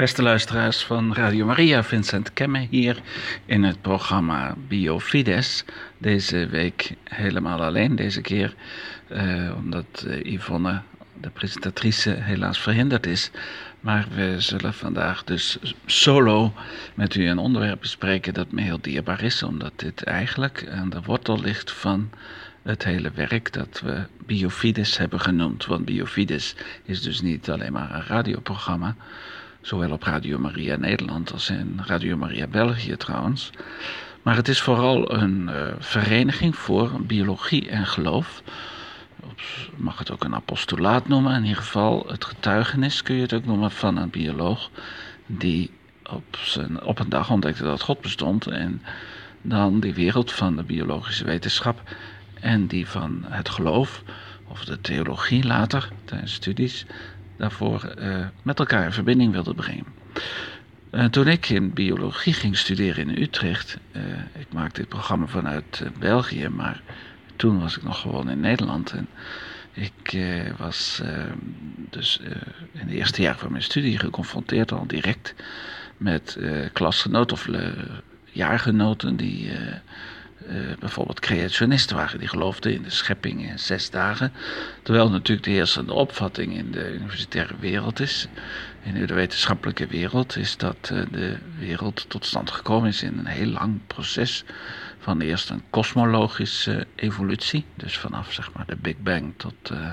Beste luisteraars van Radio Maria, Vincent Kemme hier in het programma Biofides. Deze week helemaal alleen, deze keer eh, omdat uh, Yvonne, de presentatrice, helaas verhinderd is. Maar we zullen vandaag dus solo met u een onderwerp bespreken dat me heel dierbaar is, omdat dit eigenlijk aan de wortel ligt van het hele werk dat we Biofides hebben genoemd. Want Biofides is dus niet alleen maar een radioprogramma Zowel op Radio Maria Nederland als in Radio Maria België trouwens. Maar het is vooral een uh, vereniging voor biologie en geloof. Je mag het ook een apostolaat noemen. In ieder geval het getuigenis kun je het ook noemen van een bioloog. Die op, op een dag ontdekte dat God bestond. En dan die wereld van de biologische wetenschap en die van het geloof, of de theologie later, tijdens studies, daarvoor uh, met elkaar in verbinding wilde brengen. Uh, toen ik in biologie ging studeren in Utrecht, uh, ik maakte dit programma vanuit België, maar toen was ik nog gewoon in Nederland. En ik was dus in de eerste jaar van mijn studie geconfronteerd al direct met klasgenoten of jaargenoten die uh, bijvoorbeeld creationisten waren. Die geloofden in de schepping in zes dagen. Terwijl natuurlijk de heersende opvatting in de universitaire wereld is, in de wetenschappelijke wereld, is dat uh, de wereld tot stand gekomen is in een heel lang proces. Van eerst een kosmologische evolutie, dus vanaf zeg maar de Big Bang tot uh,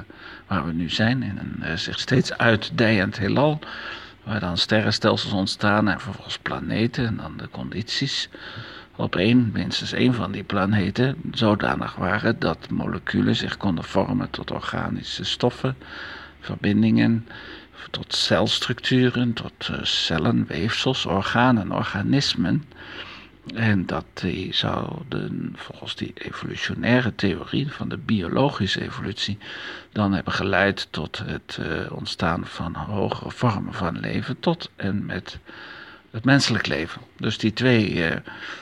waar we nu zijn, in een zich steeds uitdijend heelal, waar dan sterrenstelsels ontstaan en vervolgens planeten en dan de condities op één, minstens één van die planeten zodanig waren dat moleculen zich konden vormen tot organische stoffen, verbindingen, tot celstructuren, tot uh, cellen, weefsels, organen, organismen. En dat die zouden volgens die evolutionaire theorie van de biologische evolutie dan hebben geleid tot het uh, ontstaan van hogere vormen van leven, tot en met het menselijk leven. Dus die twee uh,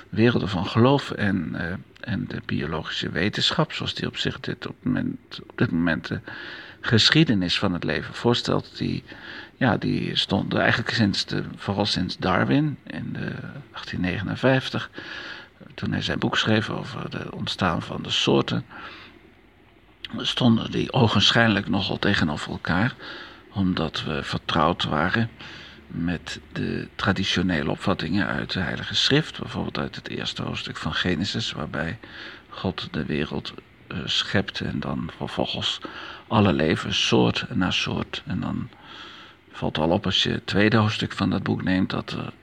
werelden van geloof en, uh, en de biologische wetenschap, zoals die op zich dit op, moment, op dit moment de geschiedenis van het leven voorstelt, die, ja, die stonden eigenlijk sinds de, vooral sinds Darwin in de 1859, toen hij zijn boek schreef over het ontstaan van de soorten, stonden die ogenschijnlijk nogal tegenover elkaar, omdat we vertrouwd waren met de traditionele opvattingen uit de Heilige Schrift, bijvoorbeeld uit het eerste hoofdstuk van Genesis, waarbij God de wereld uh, schept en dan vervolgens alle leven soort na soort. En dan valt al op als je het tweede hoofdstuk van dat boek neemt, dat er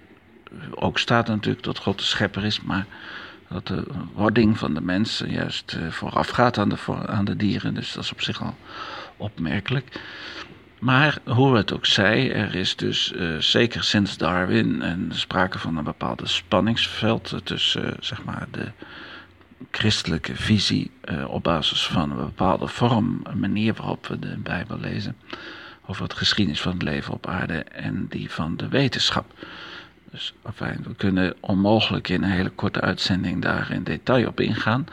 ook staat natuurlijk dat God de schepper is, maar dat de wording van de mensen juist uh, voorafgaat aan de, aan de dieren. Dus dat is op zich al opmerkelijk. Maar hoe het ook zij, er is dus uh, zeker sinds Darwin een sprake van een bepaalde spanningsveld tussen uh, zeg maar de christelijke visie uh, op basis van een bepaalde vorm, een manier waarop we de Bijbel lezen, over het geschiedenis van het leven op aarde en die van de wetenschap. Dus enfin, we kunnen onmogelijk in een hele korte uitzending daar in detail op ingaan.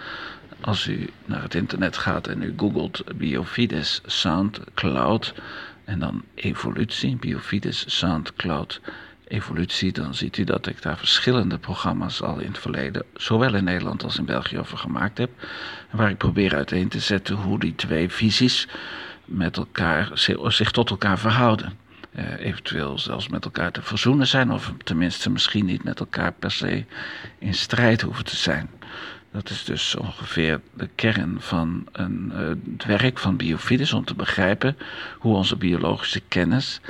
Als u naar het internet gaat en u googelt Biofides Soundcloud, en dan evolutie, Biofides, Soundcloud, evolutie, dan ziet u dat ik daar verschillende programma's al in het verleden, zowel in Nederland als in België, over gemaakt heb. Waar ik probeer uiteen te zetten hoe die twee visies met elkaar, zich tot elkaar verhouden. Uh, eventueel zelfs met elkaar te verzoenen zijn, of tenminste misschien niet met elkaar per se in strijd hoeven te zijn. Dat is dus ongeveer de kern van een, uh, het werk van Biofides om te begrijpen hoe onze biologische kennis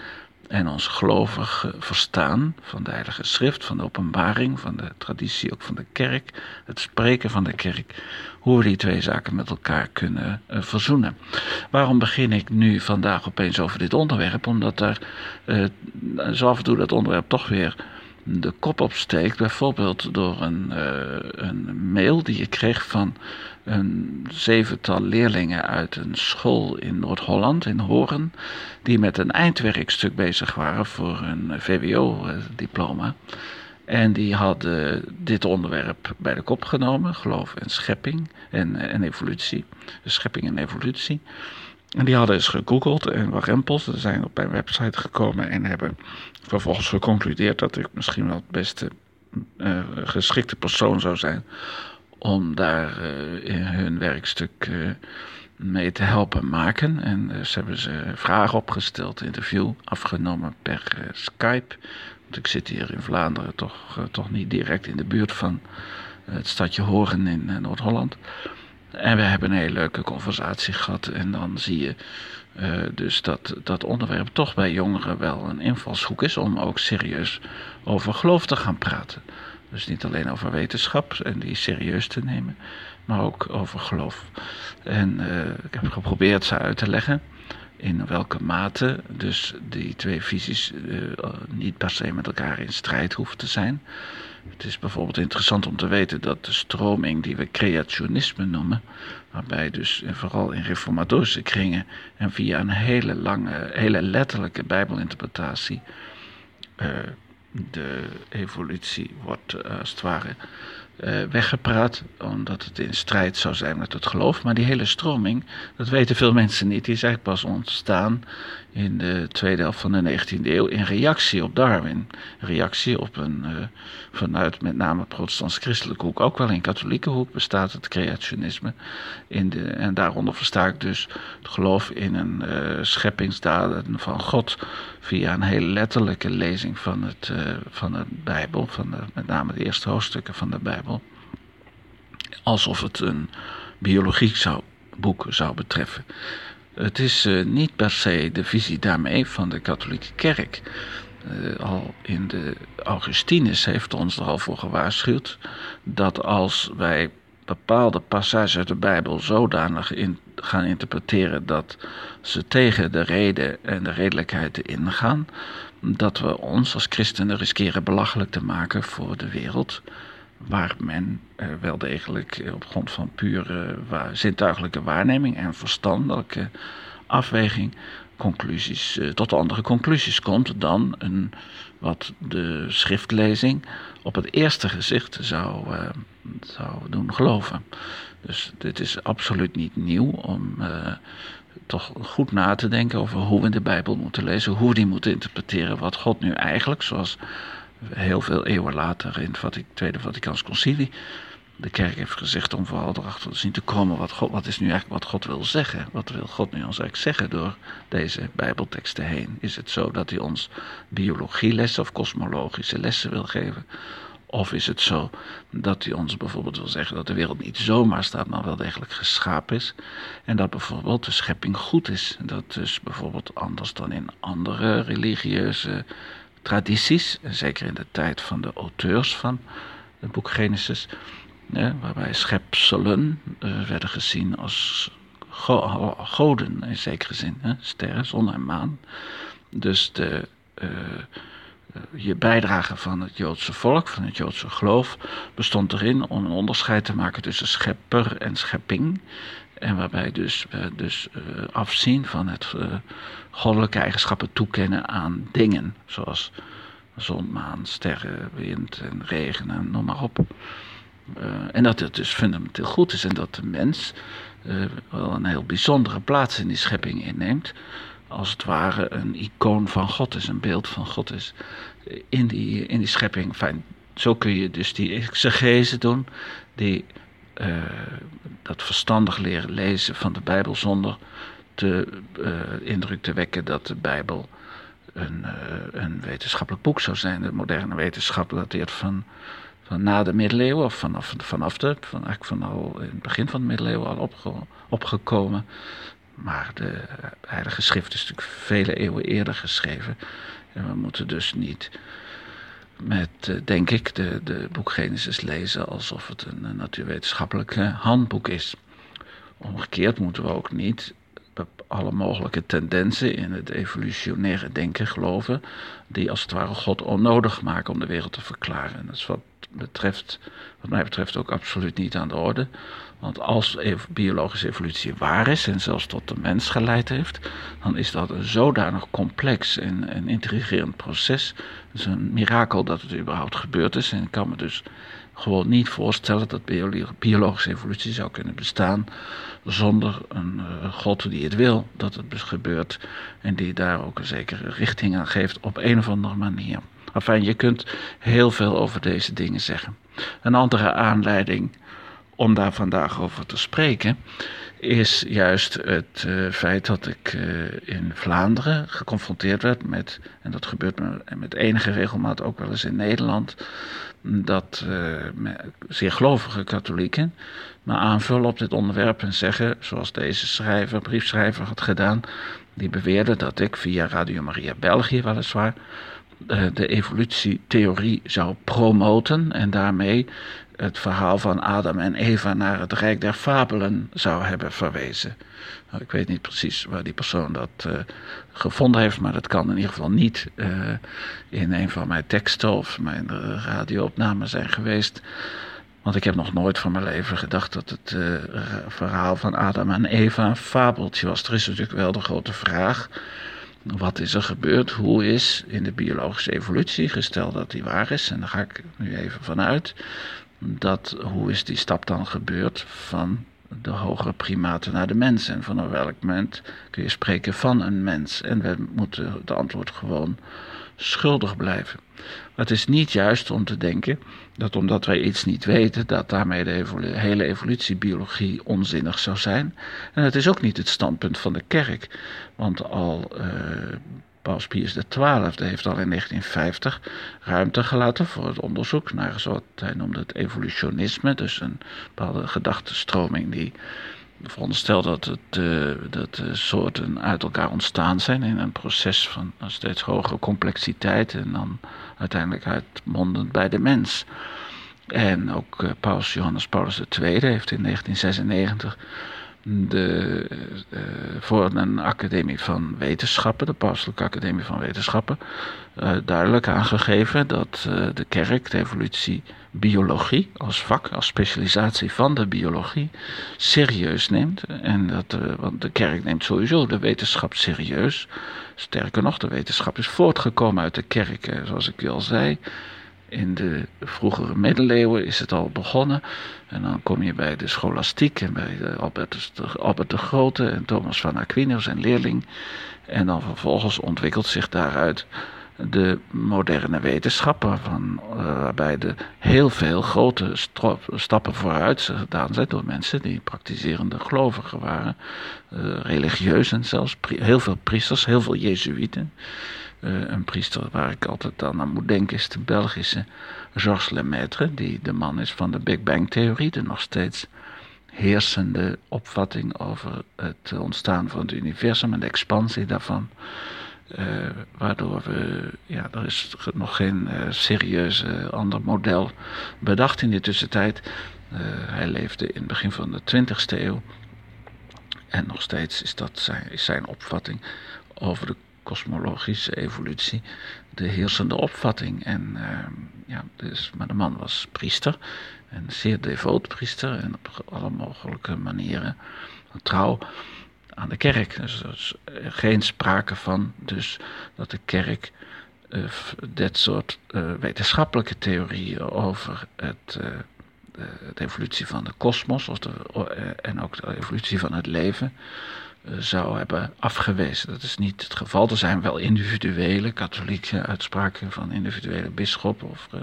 en ons gelovig verstaan van de Heilige Schrift, van de openbaring, van de traditie ook van de kerk, het spreken van de kerk, hoe we die twee zaken met elkaar kunnen uh, verzoenen. Waarom begin ik nu vandaag opeens over dit onderwerp? Omdat er zo af en toe dat onderwerp toch weer de kop opsteekt. Bijvoorbeeld door een, uh, een mail die je kreeg van een zevental leerlingen uit een school in Noord-Holland, in Horen, die met een eindwerkstuk bezig waren voor een VWO-diploma. En die hadden dit onderwerp bij de kop genomen, geloof en schepping en, en evolutie. Schepping en evolutie. En die hadden eens gegoogeld en wat rempels. Ze zijn op mijn website gekomen en hebben vervolgens geconcludeerd dat ik misschien wel het beste uh, geschikte persoon zou zijn om daar uh, in hun werkstuk uh, mee te helpen maken. En ze hebben ze vragen opgesteld, interview afgenomen per Skype. Want ik zit hier in Vlaanderen toch, toch niet direct in de buurt van het stadje Horen in Noord-Holland. En we hebben een hele leuke conversatie gehad. En dan zie je uh, dus dat dat onderwerp toch bij jongeren wel een invalshoek is om ook serieus over geloof te gaan praten. Dus niet alleen over wetenschap en die serieus te nemen, maar ook over geloof. En uh, ik heb geprobeerd ze uit te leggen in welke mate dus die twee visies uh, niet per se met elkaar in strijd hoeven te zijn. Het is bijvoorbeeld interessant om te weten dat de stroming die we creationisme noemen, waarbij dus vooral in reformatorische kringen en via een hele lange, hele letterlijke bijbelinterpretatie uh, de evolutie wordt uh, als het ware uh, weggepraat, omdat het in strijd zou zijn met het geloof. Maar die hele stroming, dat weten veel mensen niet, die is eigenlijk pas ontstaan in de tweede helft van de 19e eeuw in reactie op Darwin. Reactie op een, uh, vanuit met name protestants-christelijke hoek, ook wel in katholieke hoek bestaat het creationisme. In de, en daaronder versta ik dus het geloof in een scheppingsdaden van God via een hele letterlijke lezing van, het, van de Bijbel, van met name de eerste hoofdstukken van de Bijbel. Alsof het een biologie zou, boek zou betreffen. Het is uh, niet per se de visie daarmee van de katholieke kerk. Uh, al in de Augustinus heeft ons er al voor gewaarschuwd dat als wij bepaalde passages uit de Bijbel zodanig in, gaan interpreteren dat ze tegen de reden en de redelijkheid ingaan, dat we ons als christenen riskeren belachelijk te maken voor de wereld waar men uh, wel degelijk eh, op grond van pure uh, zintuigelijke waarneming en verstandelijke afweging conclusies, uh, tot andere conclusies komt dan een, wat de schriftlezing op het eerste gezicht zou, zou doen geloven. Dus dit is absoluut niet nieuw om toch goed na te denken over hoe we de Bijbel moeten lezen, hoe we die moeten interpreteren, wat God nu eigenlijk, zoals heel veel eeuwen later in het Tweede Vaticaans Concilie. De kerk heeft gezegd om vooral erachter te zien te komen wat, wat is nu eigenlijk wat God wil zeggen. Wat wil God nu ons eigenlijk zeggen door deze Bijbelteksten heen? Is het zo dat hij ons biologielessen of kosmologische lessen wil geven? Of is het zo dat hij ons bijvoorbeeld wil zeggen dat de wereld niet zomaar staat, maar wel degelijk geschapen is? En dat bijvoorbeeld de schepping goed is. Dat dus bijvoorbeeld anders dan in andere religieuze tradities, zeker in de tijd van de auteurs van het boek Genesis, waarbij schepselen uh, werden gezien als go goden in zekere zin, sterren, zon en maan. Dus de, uh, je bijdrage van het Joodse volk, van het Joodse geloof, bestond erin om een onderscheid te maken tussen schepper en schepping. En waarbij dus dus uh, afzien van het uh, goddelijke eigenschappen toekennen aan dingen. Zoals zon, maan, sterren, wind en regen en noem maar op. En dat het dus fundamenteel goed is en dat de mens wel een heel bijzondere plaats in die schepping inneemt. Als het ware een icoon van God is, een beeld van God is in die, in die schepping. Zo kun je dus die exegese doen, die uh, dat verstandig leren lezen van de Bijbel zonder de uh, indruk te wekken dat de Bijbel een, een wetenschappelijk boek zou zijn. De moderne wetenschap dateert van, van na de middeleeuwen, of vanaf, vanaf de, van, eigenlijk van al in het begin van de middeleeuwen al opge, opgekomen. Maar de Heilige Schrift is natuurlijk vele eeuwen eerder geschreven. En we moeten dus niet met, uh, denk ik, de, de boek Genesis lezen alsof het een, een natuurwetenschappelijk handboek is. Omgekeerd moeten we ook niet alle mogelijke tendensen in het evolutionaire denken geloven, die als het ware God onnodig maken om de wereld te verklaren. Dat is wat, betreft, wat mij betreft ook absoluut niet aan de orde. Want als biologische evolutie waar is en zelfs tot de mens geleid heeft, dan is dat een zodanig complex en, en intrigerend proces. Het is een mirakel dat het überhaupt gebeurd is. En kan me dus gewoon niet voorstellen dat biologische evolutie zou kunnen bestaan zonder een uh, God die het wil dat het gebeurt en die daar ook een zekere richting aan geeft op een of andere manier. Enfin, je kunt heel veel over deze dingen zeggen. Een andere aanleiding om daar vandaag over te spreken is juist het uh, feit dat ik uh, in Vlaanderen geconfronteerd werd met, en dat gebeurt met enige regelmaat ook wel eens in Nederland, dat uh, zeer gelovige katholieken me aanvullen op dit onderwerp en zeggen, zoals deze schrijver, briefschrijver had gedaan, die beweerde dat ik via Radio Maria België weliswaar de evolutietheorie zou promoten en daarmee het verhaal van Adam en Eva naar het Rijk der Fabelen zou hebben verwezen. Nou, ik weet niet precies waar die persoon dat uh, gevonden heeft, maar dat kan in ieder geval niet uh, in een van mijn teksten of mijn radioopnamen zijn geweest. Want ik heb nog nooit van mijn leven gedacht dat het uh, verhaal van Adam en Eva een fabeltje was. Er is natuurlijk wel de grote vraag. Wat is er gebeurd? Hoe is in de biologische evolutie, gesteld dat die waar is, en daar ga ik nu even vanuit, dat hoe is die stap dan gebeurd van de hogere primaten naar de mens? En vanaf welk moment kun je spreken van een mens? En we moeten het antwoord gewoon schuldig blijven. Maar het is niet juist om te denken dat omdat wij iets niet weten, dat daarmee de hele evolutiebiologie onzinnig zou zijn. En het is ook niet het standpunt van de kerk, want al uh, Paus Pius XII heeft al in 1950 ruimte gelaten voor het onderzoek naar, zoals hij noemde, het evolutionisme. Dus een bepaalde gedachtenstroming die veronderstelt dat, het, uh, dat de soorten uit elkaar ontstaan zijn in een proces van steeds hogere complexiteit en dan uiteindelijk uitmondend bij de mens. En ook uh, Paus Johannes Paulus II heeft in 1996 de, uh, voor een academie van wetenschappen, de Pauselijke Academie van Wetenschappen, uh, duidelijk aangegeven dat uh, de kerk de evolutie biologie als vak, als specialisatie van de biologie, serieus neemt. En dat, want de kerk neemt sowieso de wetenschap serieus. Sterker nog, de wetenschap is voortgekomen uit de kerk, zoals ik al zei. In de vroegere middeleeuwen is het al begonnen. En dan kom je bij de scholastiek en bij de Albert, de, Albert de Grote en Thomas van Aquinas en leerling. En dan vervolgens ontwikkelt zich daaruit de moderne wetenschappen, van, uh, waarbij er heel veel grote stappen vooruit gedaan zijn door mensen die praktiserende gelovigen waren, uh, religieus en zelfs heel veel priesters, heel veel jezuïeten. Uh, een priester waar ik altijd aan moet denken is de Belgische Georges Lemaitre, die de man is van de Big Bang Theorie, de nog steeds heersende opvatting over het ontstaan van het universum en de expansie daarvan. Uh, waardoor we, ja, er is nog geen uh, serieus ander model bedacht in de tussentijd. hij leefde in het begin van de 20e eeuw. En nog steeds is dat zijn, is zijn opvatting over de kosmologische evolutie de heersende opvatting. En, uh, ja, dus, maar de man was priester, een zeer devoot priester en op alle mogelijke manieren trouw aan de kerk. Dus er is geen sprake van dus dat de kerk uh, dit soort uh, wetenschappelijke theorieën over het, uh, de evolutie van de kosmos en ook de evolutie van het leven zou hebben afgewezen. Dat is niet het geval. Er zijn wel individuele katholieke uitspraken van individuele bisschoppen of uh,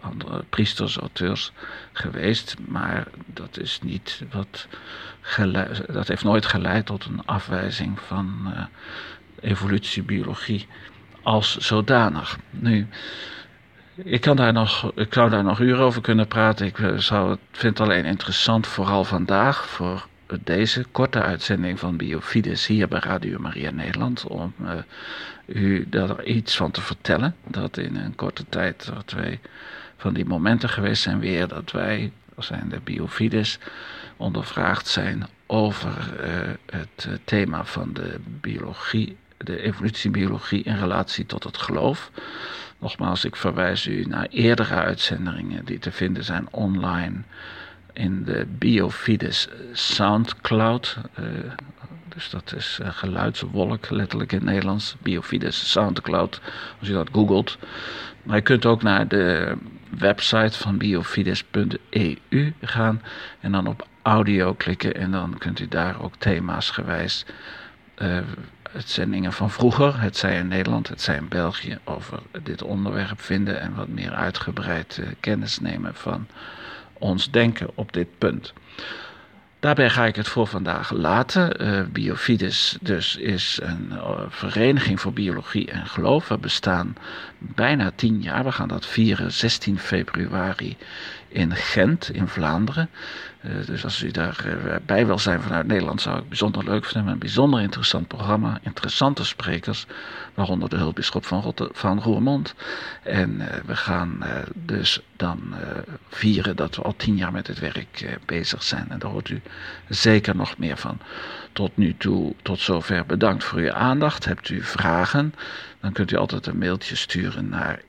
andere priesters, auteurs geweest, maar dat is niet wat dat heeft nooit geleid tot een afwijzing van uh, evolutiebiologie als zodanig. Nu, ik, kan daar nog, ik zou daar nog uren over kunnen praten. Ik zou, vind het alleen interessant, vooral vandaag, voor deze korte uitzending van Biofides hier bij Radio Maria Nederland om uh, u daar iets van te vertellen. Dat in een korte tijd er twee van die momenten geweest zijn weer dat wij, zijn de Biofides, ondervraagd zijn over uh, het uh, thema van de biologie, de evolutiebiologie in relatie tot het geloof. Nogmaals, ik verwijs u naar eerdere uitzendingen die te vinden zijn online in de Biofides Soundcloud. Uh, dus dat is uh, geluidswolk, letterlijk in het Nederlands. Biofides Soundcloud, als je dat googelt. Maar je kunt ook naar de website van biofides.eu gaan en dan op audio klikken en dan kunt u daar ook thema's gewijs uh, uitzendingen van vroeger, het zij in Nederland, het zij in België, over dit onderwerp vinden en wat meer uitgebreid kennis nemen van ons denken op dit punt. Daarbij ga ik het voor vandaag laten. Uh, Biofides dus is een uh, vereniging voor biologie en geloof. We bestaan bijna tien jaar. We gaan dat vieren 16 februari in Gent in Vlaanderen. Uh, dus als u daarbij wil zijn vanuit Nederland zou ik bijzonder leuk vinden. Een bijzonder interessant programma. Interessante sprekers. Waaronder de hulpbisschop van, van Roermond. En we gaan dus dan vieren dat we al tien jaar met het werk bezig zijn. En daar hoort u zeker nog meer van. Tot nu toe, tot zover bedankt voor uw aandacht. Hebt u vragen, dan kunt u altijd een mailtje sturen naar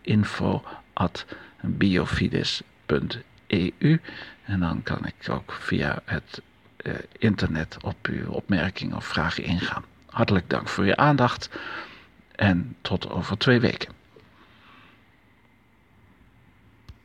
info.biofides.eu en dan kan ik ook via het uh, internet op uw opmerkingen of vragen ingaan. Hartelijk dank voor uw aandacht en tot over twee weken.